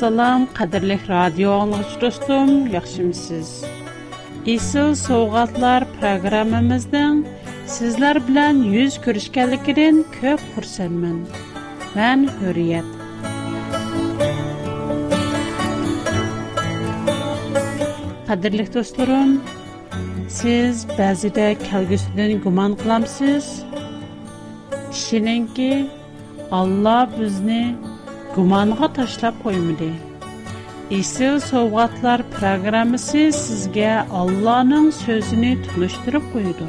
Assalam, qadirlik radio anlıqçı dostum, yaxşımsız. İsil Soğatlar proqramımızdan sizlər bilən yüz görüşkənlikidən köp xursandman. Mən Hürriyet. Qadirlik dostlarım, siz bəzidə kəlgüsüdən guman qılamsız. Kişininki Allah bizni гуманга ташлап қоймыды. Исе совғатлар программасы сізге Алланың сөзіне туыштырып қойды.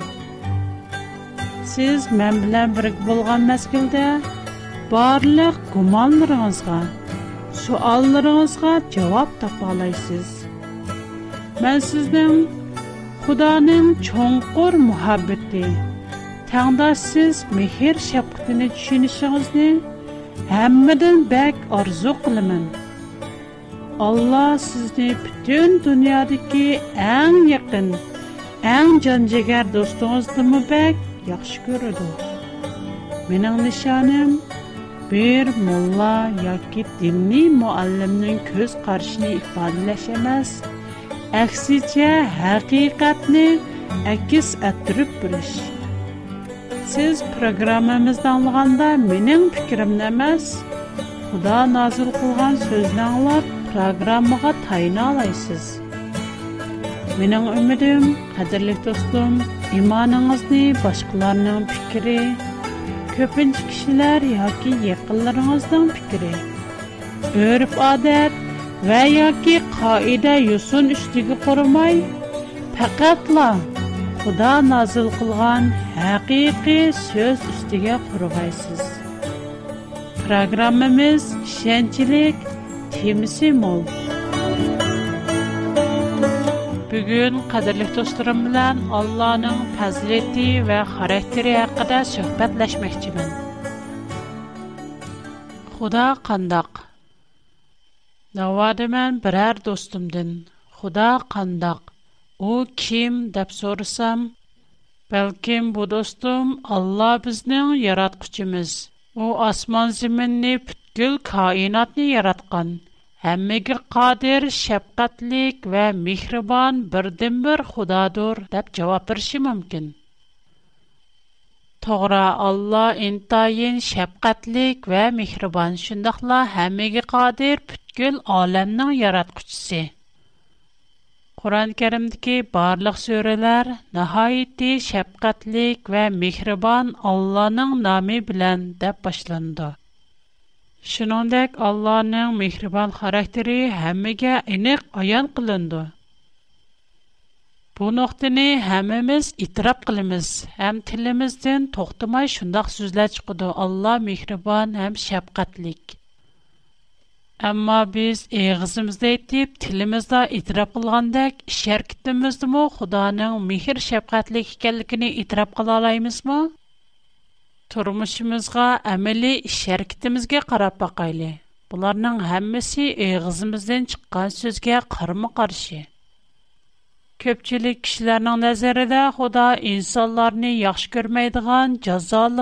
Сіз менмен бірге болған мәскеңде барлық гумалларыңызға, сұрақтарыңызға жауап тапа аласыз. Мен сіздің Худаның чоңқор muhabbeti таңда сіз мехер шәптене түсінішіңіздің Hammadan bak orzu qilaman. Alloh sizni butun dunyodagi eng yaqin, eng jonjigar do'stingizni mubak yaxshi ko'radi. Mening nishonim bir mulla yoki dinli muallimning ko'z qarashini ifodalash emas, aksicha haqiqatni akis ettirib siz proqramamızda anlığında mənim fikrim nəməz? Xuda nazil qılğan sözünü тайна proqramıqa tayına alaysız. Mənim ümidim, qədirlik dostum, imanınızni, başqalarının fikri, köpünç kişilər ya ki yaqınlarınızdan fikri, örf adət və ya ki qaida yusun Худа назыл қылған хақиқи сөз үстіге құрғайсыз. Программамыз «Шенчилик» темсі мол. Бүгін қадирлих достырымдан Алланың пазлити ва характери айқыда сөхбэтләшмэхчимен. Худа қандақ. Навадымен бірар достымдин. Худа қандақ. O kim deb sorasam, Бәлкім бұ достым, Алла біздің яратқычымыз. О асман зімінні бүткіл каинатны яратқан. Әммегі қадір, шәпқатлік вә михрибан бірден бір худадур, деп жауап бірші мүмкін. Тоғра Алла интайын шәпқатлік вә михрибан, шындақла әммегі қадір бүткіл әлемнің яратқычысы. quran کریم دیگر بار لغزورلر نهایت شبقتلیق و میخربان nomi نع نامی بلند دپ باشند. شنوندک xarakteri نع aniq خارهتری همه گه اینک آیان قلند. بو نقطه نی همه مس اتراب قلمس هم تلمس دن Амма біз үй ғызымызды иддіп, тілімізда итрап ұлғандык, шеркіттімізді му, худаның михир шапғатли хикялыгіни итрап ұлалаймыз му? Турмышымызға амили шеркіттімізге қарап бақайли. Бұларның хаммаси үй ғызымыздын чықған сөзге қарыма қарши. Көпчили кишіләрнің нәзеріда худа инсаларыни яхш көрмейдіған казалы�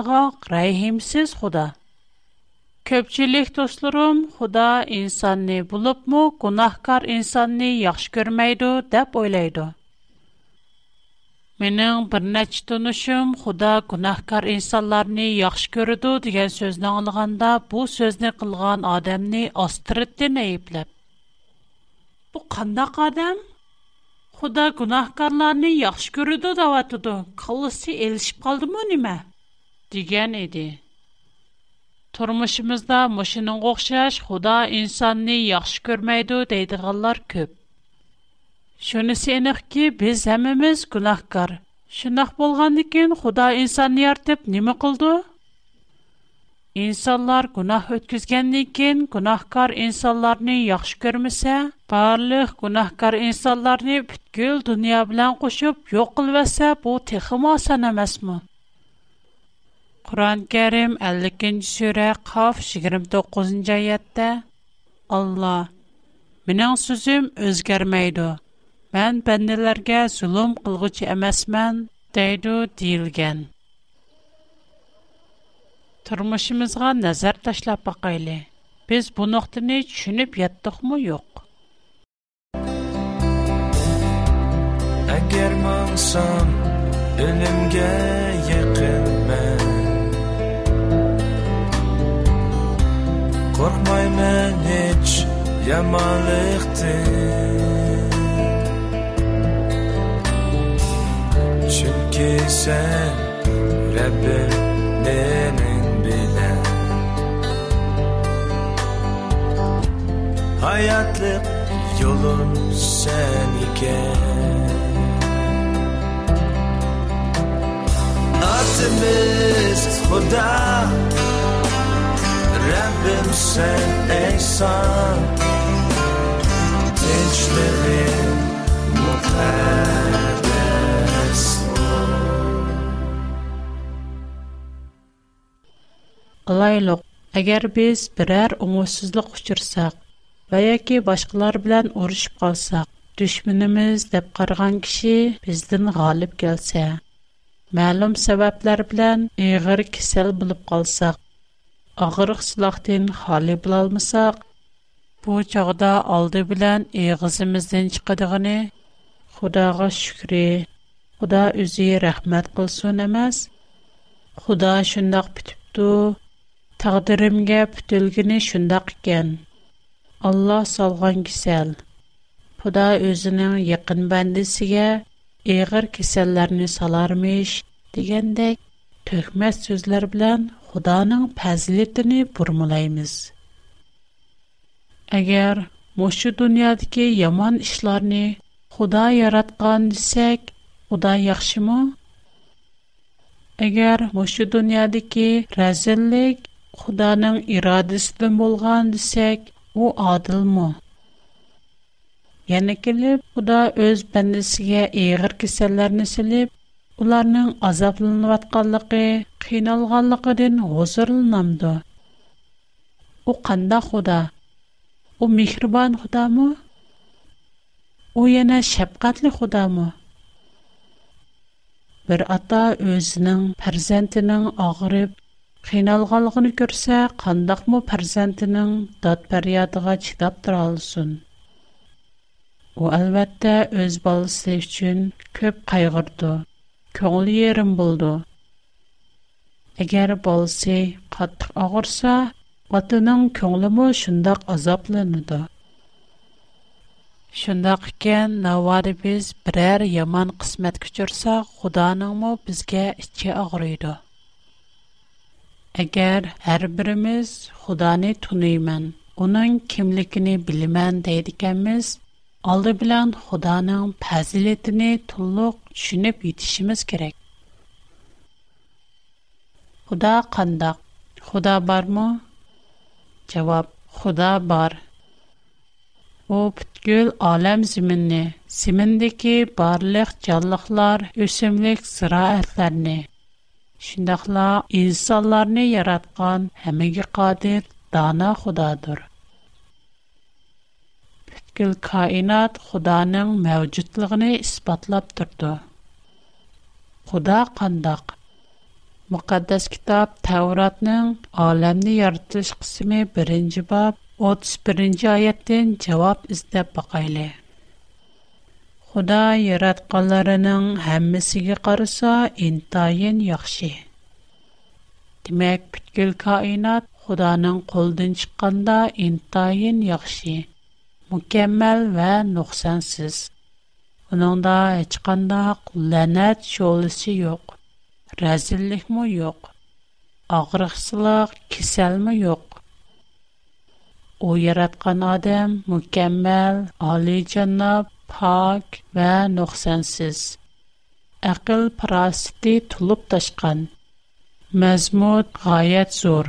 Көпчилих, тошлуром, худа инсанни булып му кунахкар инсанни яхш көрмайду, дәб ойлайду. Менің бірнәч түнушым, худа кунахкар инсанларни яхш көріду, диген сөзні алығанда, бұ сөзні қылған адамни астырт дин айыпліп. Бұ қандақ адам? Худа кунахкарларни яхш көріду даватуду, қалыси елшіп қалды му нима? Диген еді. Turmuşumuzda muşunun o'xşash Xudo insonni yaxshi ko'rmaydi deydiganlar ko'p. Shunisi aniqki, biz hammamiz gunohkor. Shunaq bo'lgandan keyin Xudo insonni yaratib nima qildi? İnsanlar günah ötküzgəndən kən günahkar insanlarını yaxşı görməsə, barlıq günahkar insanlarını bütkül dünya bilən qoşub yox qılvəsə, bu texim asan emasmı? Құран кәрім 52-ші сүрі қаф 29-ші айетті Алла, менің сөзім өзгермейді. Мән бәнділерге зұлым қылғычы әмәсмен дейді дейілген. Тұрмышымызға нәзір ташлап бақайлы. Біз бұ нұқтыны түшініп еттіқ мұ йоқ? Әгер маңсам, өлімге ja Çünkü sen Rabbiminin bilen Hayatlık yolun sen iken Atımız Huda Rabbim sen ey san эч нәрсә әгәр без берәр уңсызлык учырсак, баяки башкалар белән орышып калсак, düşменimiz дип карган киши бездән гәлеп келсә, мәгълүм сәбәпләр белән игъри кисел булып калсак, агырык хали Бу чагырда алды белән эгизimizдән чыкдыгыны, Худага шүкрь. Худа үзи рәхмәт кылсын амаз. Худа шундый бүтүптү. Тагдырымга бүтелгени шундый экен. Алла салган кисел. Худа үзеннең якын бәндәсигә эгәр киселләрне салармыш дигәндә төкмәс сүзләр белән Худаның фәзлетен бурмалайбыз. Егер мәсҗүд дөнья яман эшләрне Худай яраткан дисек, Худай яхшымы? Егер мәсҗүд дөнья дик рәзенлек Худаның ирадесе белән булган дисек, ул адылмы? Янак келе Худай öz бәндәсигә ягыр киселләрне сөлеп, уларның азапланып атканлыгы, кыйналганлыгы ден ҳозирләнәм дә. Ул канда Худай У میخربان خدا ما، او یه نشپ قتل خدا ما. بر آتا از نان پرزنت نان آغرب خیال غلگن کرده قندخ مو پرزنت نان داد پریاد غاچ داد درالسون. او البته از بال سیفچن Батының көңлі му шындақ азаплы нуду. Шындақ кен навари біз біраяр яман қысмет күчурса, Қуданың му бізге ітче ағруйду. Агер хар біріміз Қуданы түнуймен, уның кимликини билимен дейдикамыз, алды билан Қуданың пәзілетіни түллік шыніп ітішіміз керек. Қуда қандак? Қуда бар му? җавап: Аллаһ бар. Бу бүткөл әлем җир менә, җирдеги барлык җанлыклар, өсүмлек сыраәтләрне шуллар insanlarны яраткан һәмни кадир, дана Аллаһадыр. Бүткөл хайнат Аллаһның мавҗудлыгын исбатлап турды. Алла مقدس کتاب تورات نن عالم نیارتش 1 برنج 31 آت برنج آیاتن جواب از دب باقیله خدا یارت قلارنن همه سیگ قرصا این تاین یخشه دیمک پیکل کائنات خدا نن قلدنش قندا این تاین یخشه مکمل Rəzillikmi yo'q? Ağrıqsılıq, kiselmi yo'q? O yaratgan odam mukammal, olijanob, pok va nuqsansiz. Aql parositi tulib toshgan. Mazmun g'oyat zo'r.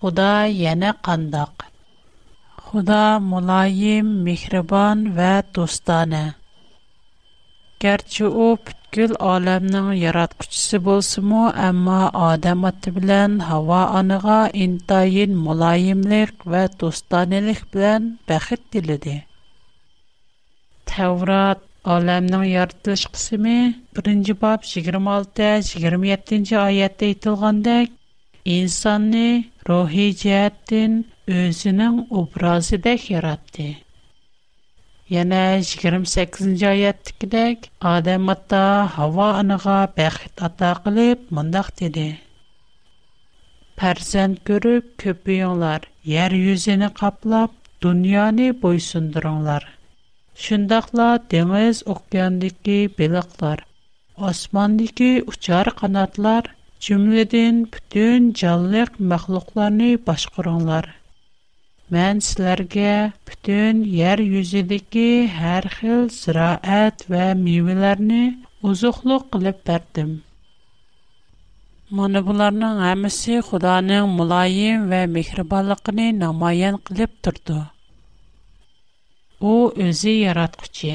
Xudo yana qandoq? Xudo muloyim, mehribon va do'stona. Garchi u Гүл аламның яраткучысы болсы му, әмма адам аты білән хава аныға интайын мұлайымлик вә тустанелік білән бәхет тіліді. Тәурат аламның яртылыш қысымы 1-ci бап 26-27-ci айетті итылғандек, инсанны рухи жәттін өзінің образы дәк яратты. Yana 28-ci ayətdikidək, Adəm ata Hava anağa bəxt ata qılıb, mındaq dedi. Pərzənd görüb köpüyünlər, yer yüzünü qaplab, dünyanı boysundurunlar. Şundaqla dəniz okeandakı balıqlar, osmandakı uçar qanatlar, cümlədən bütün canlıq məxluqlarını başqırınlar.'' Мән сіләргә бүтін ер юзедегі әр хил зираәт вә мивеләрні ұзықлы қылып бәрдім. Мұны бұларның әмісі Құданың мұлайын вә мекірбалықыны намайын қылып тұрды. У өзі яратқычы.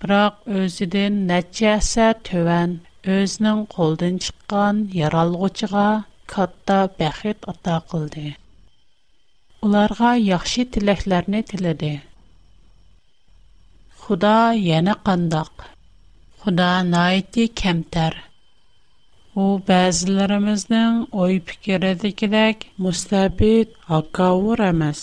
Бірақ өзідің нәтче әсә төвән, өзінің қолдың шыққан яралғычыға катта бәхет ата қылды. Уларга яхшы тилекләрне теледе. Худа яңа кandaş. Худа найти кемтер. У безләрмизнең ой-фикер эдиклек мустабид акау рәмәс.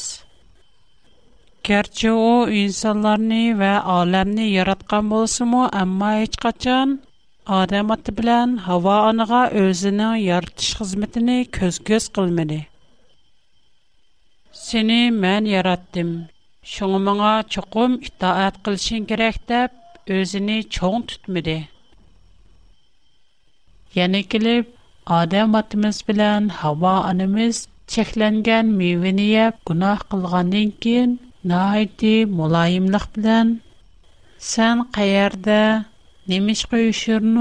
Кәрчә ул инсандарны ва әлемне яраткан булсамы, амма һич качан адәм ат белән һава анәгә өзенең ярд көз хизмәтен көзкез кылмый seni men yarattim shuni manga chuqum itoat qilishing kerak чоң o'zini cho'ng tutmidi yana kelib odam otimiz bilan havo onamiz cheklangan mevani yeb gunoh qilgandan keyin nati muloyimlik bilan san qayerda nemish qo'yishirni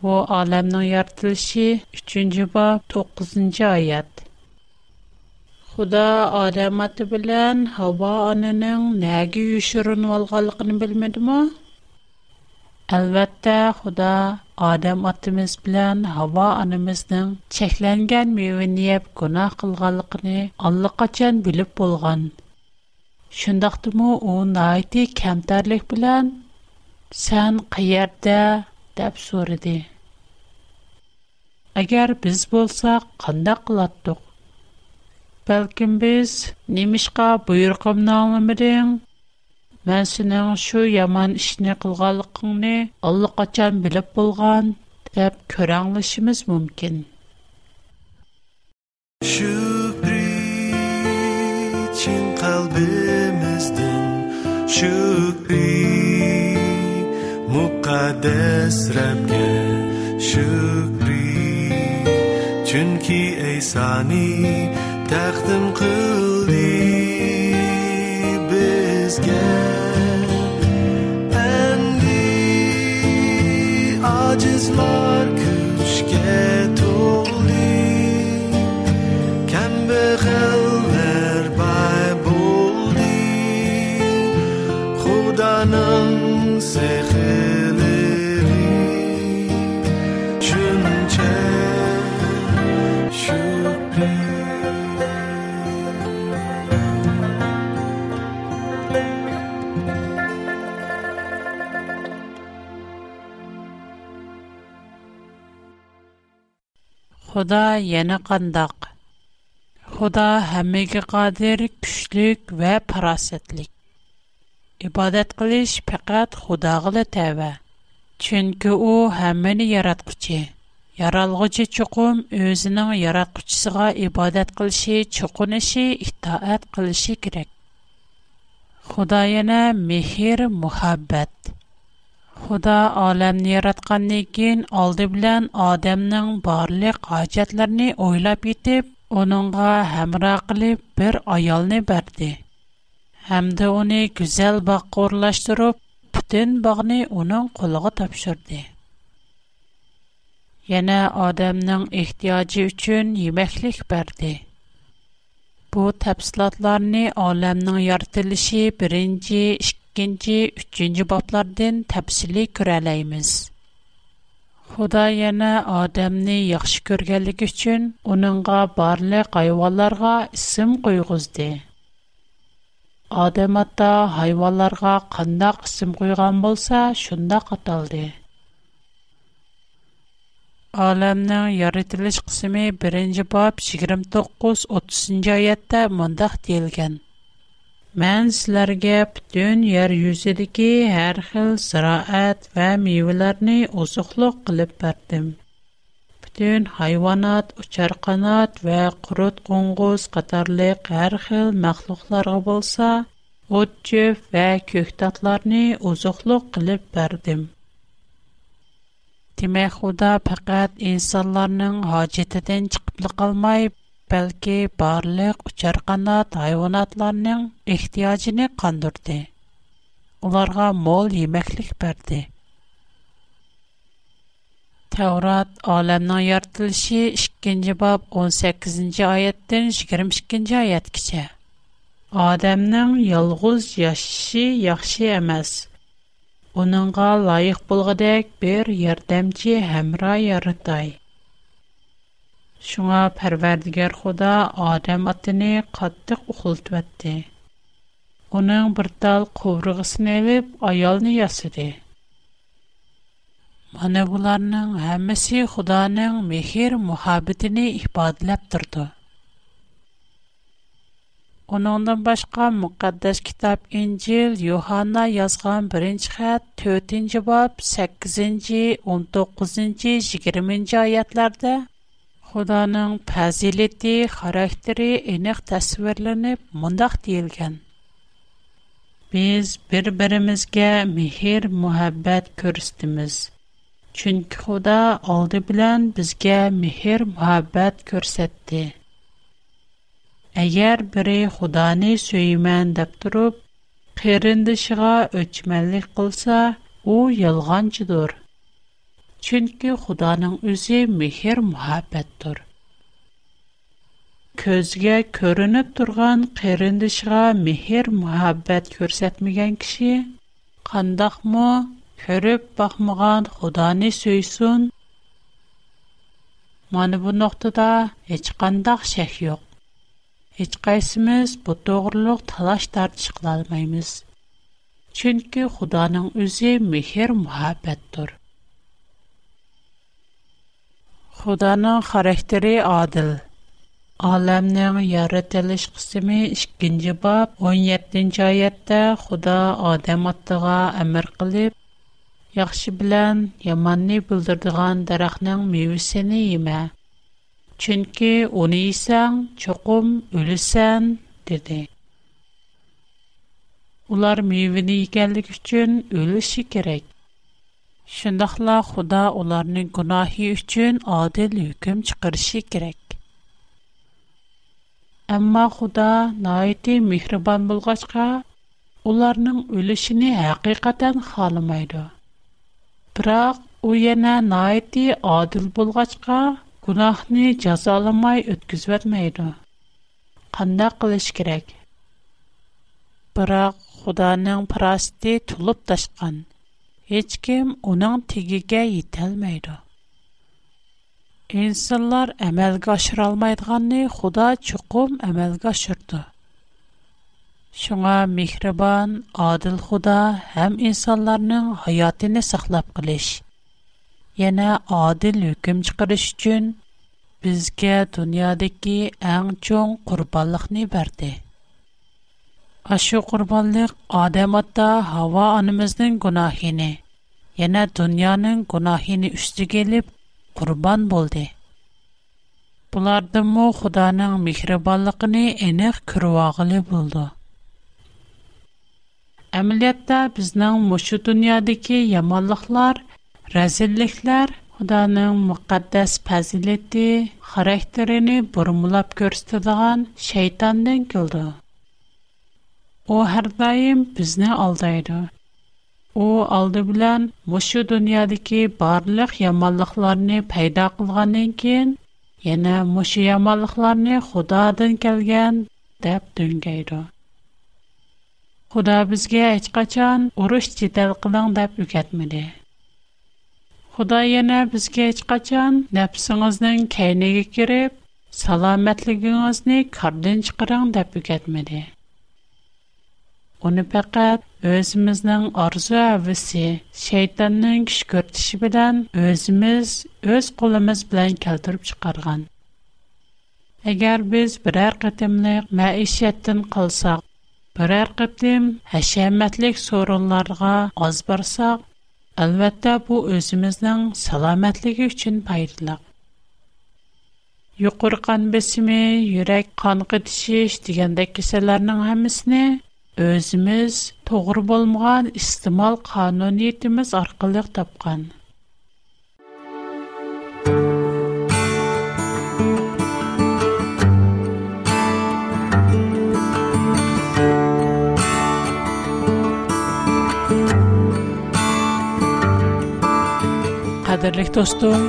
Бу аламның яртылышы 3-нче бап 9-нче аят. Худа адам аты белән Хава ананың нәге юшырын алганлыгын белмәдеме? Әлбәттә, Худа адам атымыз белән Хава анамызның чекләнгән мөвенне яп гунах кылганлыгын аллы качан билеп булган. Шундыйдымы ул найти кемтәрлек белән сән кыярда dep so'radi agar biz bo'lsak qandoq qilatdiq balkim biz nimishqa buyruqimni anglamading man sening shu yomon ishni qilganligingni allaqachon bilib bo'lgan deb ko'ranglishimiz mumkin shu için kalbimizden şükri mukaddes Rab'ga şükri, çünkü ey sani taqdim qildi bizga endi ajizlar Sevdanın seheleri Şünçe şüphe Xuda yana qandaq Xuda həmmigə qadir, güclük və parasetlik. Ибадат қилиш пекад худа ғылы тава. Чынки у хаммини ярат қучи. Ярал ғучи чукум өзінің ярат қучысыға ибадат қилиши чукуниши іхтаат қилиши кирик. Худайына михир мухаббат. Худа аламни ярат қаннигін алды білян адамның барли қайчатларни ойлап ітиб, оныңга хамра қилиб бір hem de onu güzel bakorlaştırıp bütün bağını onun koluğa tapşırdı. Yine Adem'nin ihtiyacı için yemeklik verdi. Bu tepsilatlarını alemnin yaratılışı birinci, ikinci, üçüncü bablardan tepsili küreleyimiz. Худа яна адамны яхшы күргәнлек өчен уныңга барлык айваларга исем куйгызды. Адам ата хайванларга кандак исем куйган болса, шундак аталды. Аламның яратылыш кысымы 1-нче бап 29-30 аятта мондак диелгән. Мен сілерге бүтін ер юзедегі әр хил зираат ва мейвелерні озықлық қылып бәрдім. Төн хайванат, учар канат ва курут кунгуз катарлык һәр хил мәхлуқларга булса, отчы ва көхтатларны узуклык кылып бердим. Тиме Худа фақат инсанларның хаҗитеден чыкты калмай, бәлки барлык учар канат хайванатларның ихтиҗын Уларға Уларга мол ямәклек бердим. Тәурат аламның яртылышы 2-нче бап 18-нче аяттан 22-нче аят кичә. Адамның ялгыз яшы яхшы эмас. Уныңга лайык булгыдак бер ярдәмче хәмра яратай. Шуңа Пәрвәрдигәр Худа Адам атыны каттык ухылтып әтте. Уның бер тал кубрыгысын алып, аялны ясыды. Мана буларның һәммәсе Худаның мехир мухабитене ифадлап турды. Оныңдан башка мукаддас китап Инҗил Йоханна язган 1 хат 4 бап 8-нче 19-нче 20-нче аятларда Худаның фазилети, характеры энек тасвирланып, мондак диелгән. Без бер-беребезгә мехир мухаббат күрсәтәбез. Чөнки Худа алды белән безгә мехер мәхәббәт күрсәтте. Әгәр бере Худаны сөймән дип торып, кырындышыга өчмәнлек кылса, у ялганчыдыр. Чөнки Худаның үзе мехер мәхәббәттер. Көзгә көрүнеп торган кырындышыга мехер мәхәббәт күрсәтмәгән кеше кандакмы? Мо... Körüp bakmagan Xudani söýsün. Mana bu noktada hiç qandaq şək yoq. Hiç qaysimiz bu doğruluq talaş tartış qila almaymız. Çünki Xudanın özü mehr muhabbətdir. Xudanın xarakteri adil. Aləmnin yaradılış qismi 2-ci bab 17-ci ayədə Xuda Adəm atdığa əmr qılıb Яхшы белән яманны бүлдердегән дарахның мивесен йема. Чөнки уны исәң, чокым өлесән, диде. Улар мивене икәнлек өчен өлеше кирәк. Шындахла Худа уларның гунаһи өчен адил hükм чыгырышы кирәк. Әмма Худа найти михрибан булгачка, уларның өлешене хакыйкатан халымайды. biroq u найти noiti odil bo'lg'achqa жазаламай jazolamay o'tkazvatmaydi qandoq керек. kerak biroq xudoning parasti tulib tashqan hech kim uning tagiga yetolmaydi insonlar amalga oshirolmaydiganni xudo chuqum amalga Шуңа михрибан, адил Худа һәм инсанларның хаятын саклап килиш. Яна адил hükм чыгарыш өчен безгә дөньядагы иң чоң курбанлыкны берде. Ашу курбанлык адам хава һава анымызның гунаһын, яна дөньяның гунаһын үстәгә алып курбан булды. му Худаның михрибанлыгын энек күрәгәле булды. Әмілетті бізнің мұшы дүниадекі ямалықлар, рәзілліклер, Құданың мұқаддәс пәзілетті, қарактеріні бұрмылап көрістедіған шайтанден күлді. О, әрдайым бізні алдайды. О, алды білән, мұшы дүниадекі барлық ямалықларыны пайда қылғанын кен, ене мұшы ямалықларыны Құдадың келген дәп дүнгейді. Худа бізге әч ұрыш жетел қылың деп үкетмеді. Худа яна бізге әч қачан нәпсіңіздің кәйнеге керіп, саламәтлігіңізні кәрден шықырың деп үкетмеді. Оны пәкәт өзіміздің арзу әвісі, шейтанның күш көртіші білән өзіміз, өз қолымыз білән кәлтіріп шықарған. Әгәр біз бірәр қытымлық мәішеттін қылсақ, برر قبدم هشامتلیک سورالرگا аз برسا البته بو از مزندن سلامتلیک چن پیدا یکرکان بسیمی یک کانکتیش دیگر دکسلرنگ همس نه از مز تقربل مان استعمال قانونیت qadrlik do'stim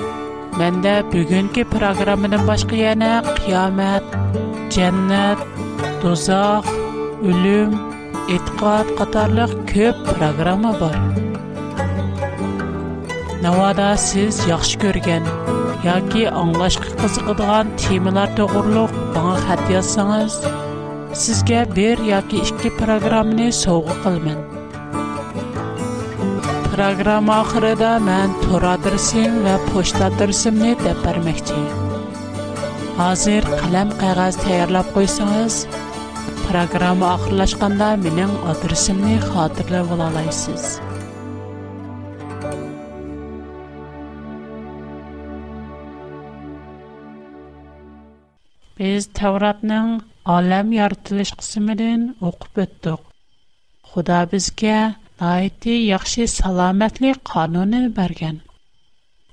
manda bugungi programmadan boshqa yana qiyomat jannat do'zax o'lim e'tiqod qatorliq ko'p programma bor navoda siz yaxshi ko'rgan yoki anglashga qiziqadigan temalar to'g'riliq bana xat yozsangiz sizga bir yoki ikki programmani sovg'a qilaman Программа хәре дә мен тора адресынне почта дөресме дә пермәкти. Әзер ләм кагаз тәярләп куйсагыз, программа ахырlaşганда минең адресынне хатırlа вола аласыз. Без Тавротның әлем яртилиш кысымыдан Худа naiti yaxshi salomatlik qonunini bergan.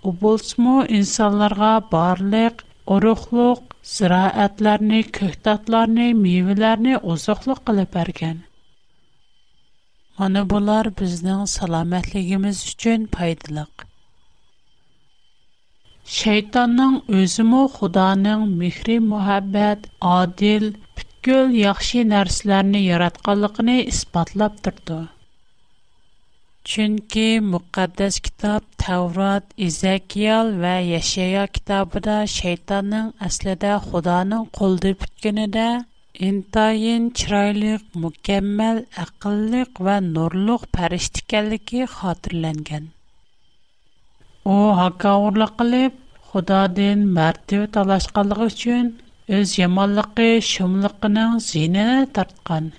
U bo'lsmu insonlarga barliq urug'liq ziroatlarni, ko'ktatlarni, mevalarni oziqliq qilib bergan. Mana bular bizning salomatligimiz uchun foydaliq. Shaytonning o'zimi Xudoning mehri, muhabbat, adil, бүткіл яхши нәрсілеріні яратқалықыны испатлап тұрды. Чөнки мөхәддәс китап Таврот, Изакиял ва Яшая китабында шайтанның әслидә Худоның қолды бүткәнедә интайын чырайлык, мукаммал ақыллык ва нурлык фәрештә икәнлеге хатırlанган. У хакаурлык кылып, Худодан мәртәбә талашканлыгы өчен үз яманлыгы, шумлыгының зинә тарткан.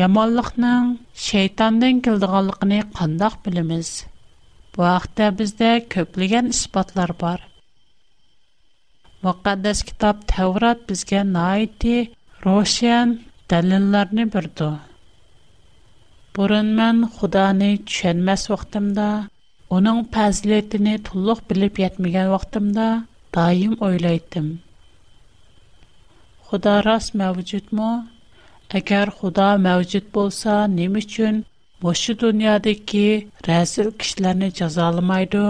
یمالخ نان شیطان دن کل دغلق نه قندخ بلمز. وقت دبزده کپلیگن اثبات لر بار. مقدس کتاب تورات بزگه نایتی روشن دلیل لر نی بردو. برندمن خدا نی چن مس وقتم دا. اونان پذلیت نی Əgər Xuda mövcud bolsa, nə üçün məşu dünyadakı rəzil kişiləri cəzalamaydı?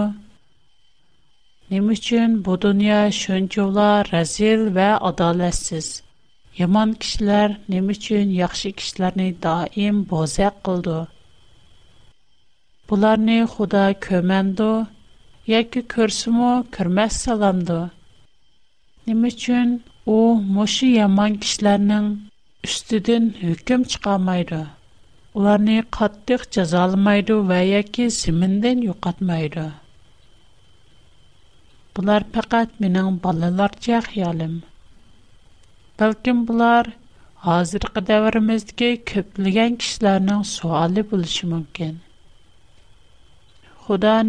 Nə üçün bu dünya şönçüvla rəzil və ədalətsiz? Yaman kişilər nə üçün yaxşı kişiləri daim bozaq qıldı? Bunlarni Xuda köməndi, yoki ko'rsimu kirmas salamdi nima uchun u mushu yomon kishilarning İstedin кемт қалмайды. Уларны қаттық жаза алмайды və ya кесімден жоқатмайды. Булар фақат менің балалар жахыялым. Бәлкім булар азырғы дәуіріміздәгі көп лигән кишләрнең суалы булыши мөмкен. Худа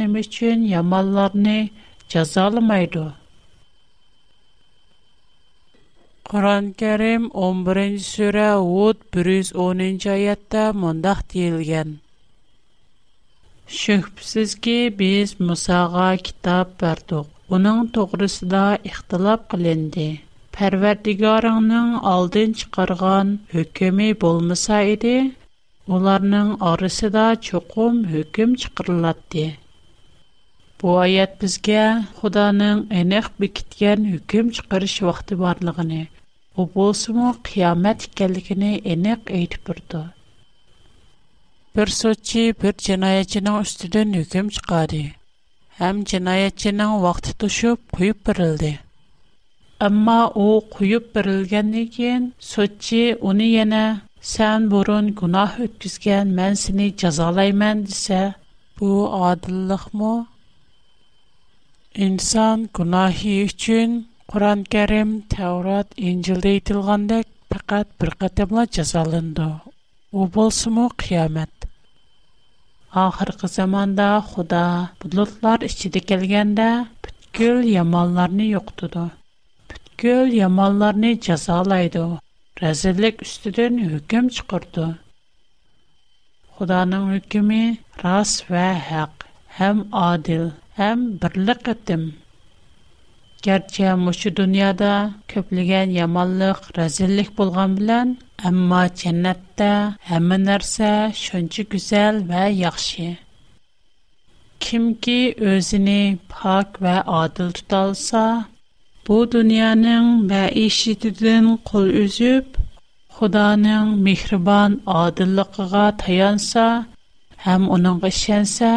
Құран кәрім 11-ші сүрі ғуд 110-ші айатта мұндақ дейілген. біз Мұсаға китап бәрдіқ. Оның да иқтылап қыленді. Пәрвәрдігарыңның алдын шықырған үкімі болмыса еді, оларның арысыда чоқым үкім шықырылатты. Бұ айат бізге Құданың әнеқ bir kitgen шықырыш вақты барлығыны. Бу болсымы қиямет келгені енек әйтіп бұрды. Бір сөтчі бір жинаячының үстіден үкім шығады. Әм жинаячының вақты тұшып, құйып бірілді. Әмма о құйып бірілгенлеген сөтчі оны ене сән бұрын күнах өткізген мән сіні жазалаймен десе, бұ адылық мұ? Инсан Quran Кәрим, Таурат, Инҗилдә әйтелгәндәк, фақат бер катыбла язалынды. У булсымы қиямат. Ахыркы заманда Худа бутлыклар ичиде келгәндә, бүткүл яманларны юктыды. Бүткүл яманларны язалайды. Разиллек үстүдән hükм чыкырды. Худаның hükме рас ва хак, һәм адил, һәм бирлек итем. Gerçi muşu dünyada köplügen yamallık, rezillik bulgan bilen, ama cennette hemen erse şöncü güzel ve yakşı. Kim ki özünü pak ve adil tutalsa, bu dünyanın ve işitidin kul üzüp, Худаның михрибан таянса, һәм уның ишенсә,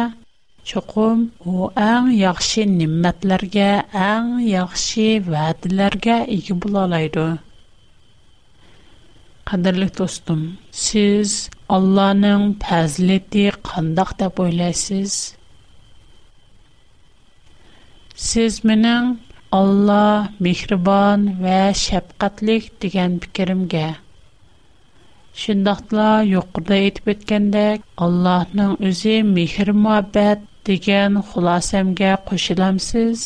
Чоқым у әң яхшы ниммәтләргә, әң яхшы вәдиләргә иге була алайды. Қадірлік достым, сіз Алланың пәзілеті қандақ деп ойлайсыз? Сіз менің Allah mehriban və şəfqətlik degan fikrimgə. Şundaqla yuqurda etib ötkəndək, Allahның özü mehr muhabbət degan xulosamga qo'shilamsiz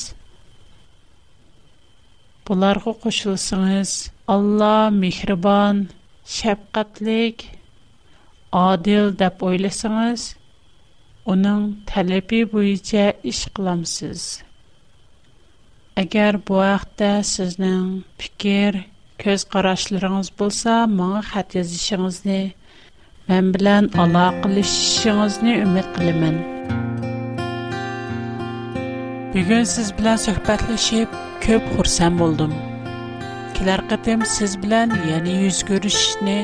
bularga qo'shilsangiz alloh mehribon shafqatlik odil deb o'ylasangiz uning talabi bo'yicha ish qilamsiz agar bu haqda sizning fikr ko'z qarashlaringiz bo'lsa menga xat yozishingizni men bilan aloqalashishingizni umid qilaman Бүгін сіз білен сөхбәтлішіп, көп құрсан болдым. Келер қытым сіз білен, яны үз көрішіне,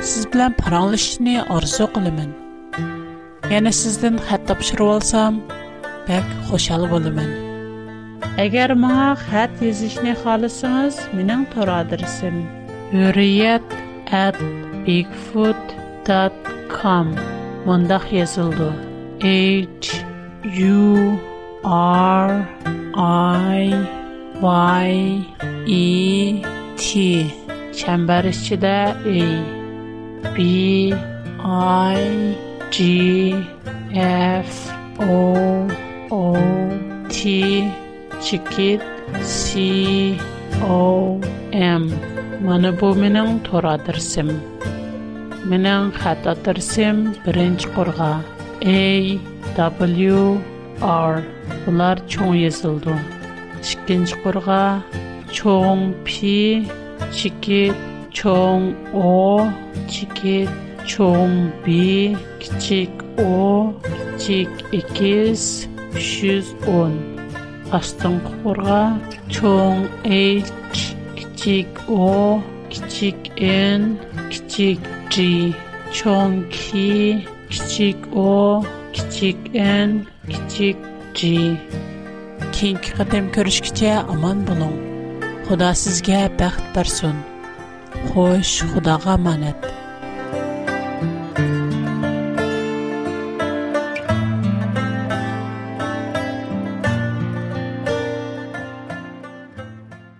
сіз білен паралышіне арзу құлымын. Яны сіздің қәт тапшыру алсам, бәк хошал болымын. Әгер мұна қәт езішіне қалысыңыз, менің тұра адырсым. Үрият әт бигфут.com H-U-R R I Y E T çember içində E B I G F O O T çikit C O M mana bu mənim tor adresim mənim birinci A W R. Bunlar çoğun yazıldı. Çikinci kurga P, çikit çoğun O, çikit çoğun B, küçük O, küçük X, 310. Aston kurga H, küçük O, küçük N, küçük G, çoğun K, küçük O, küçük N, kichik G. Keyingi qatam ko'rishgacha omon bo'ling. Xudo sizga baxt bersin. Xo'sh, Xudoga omonat.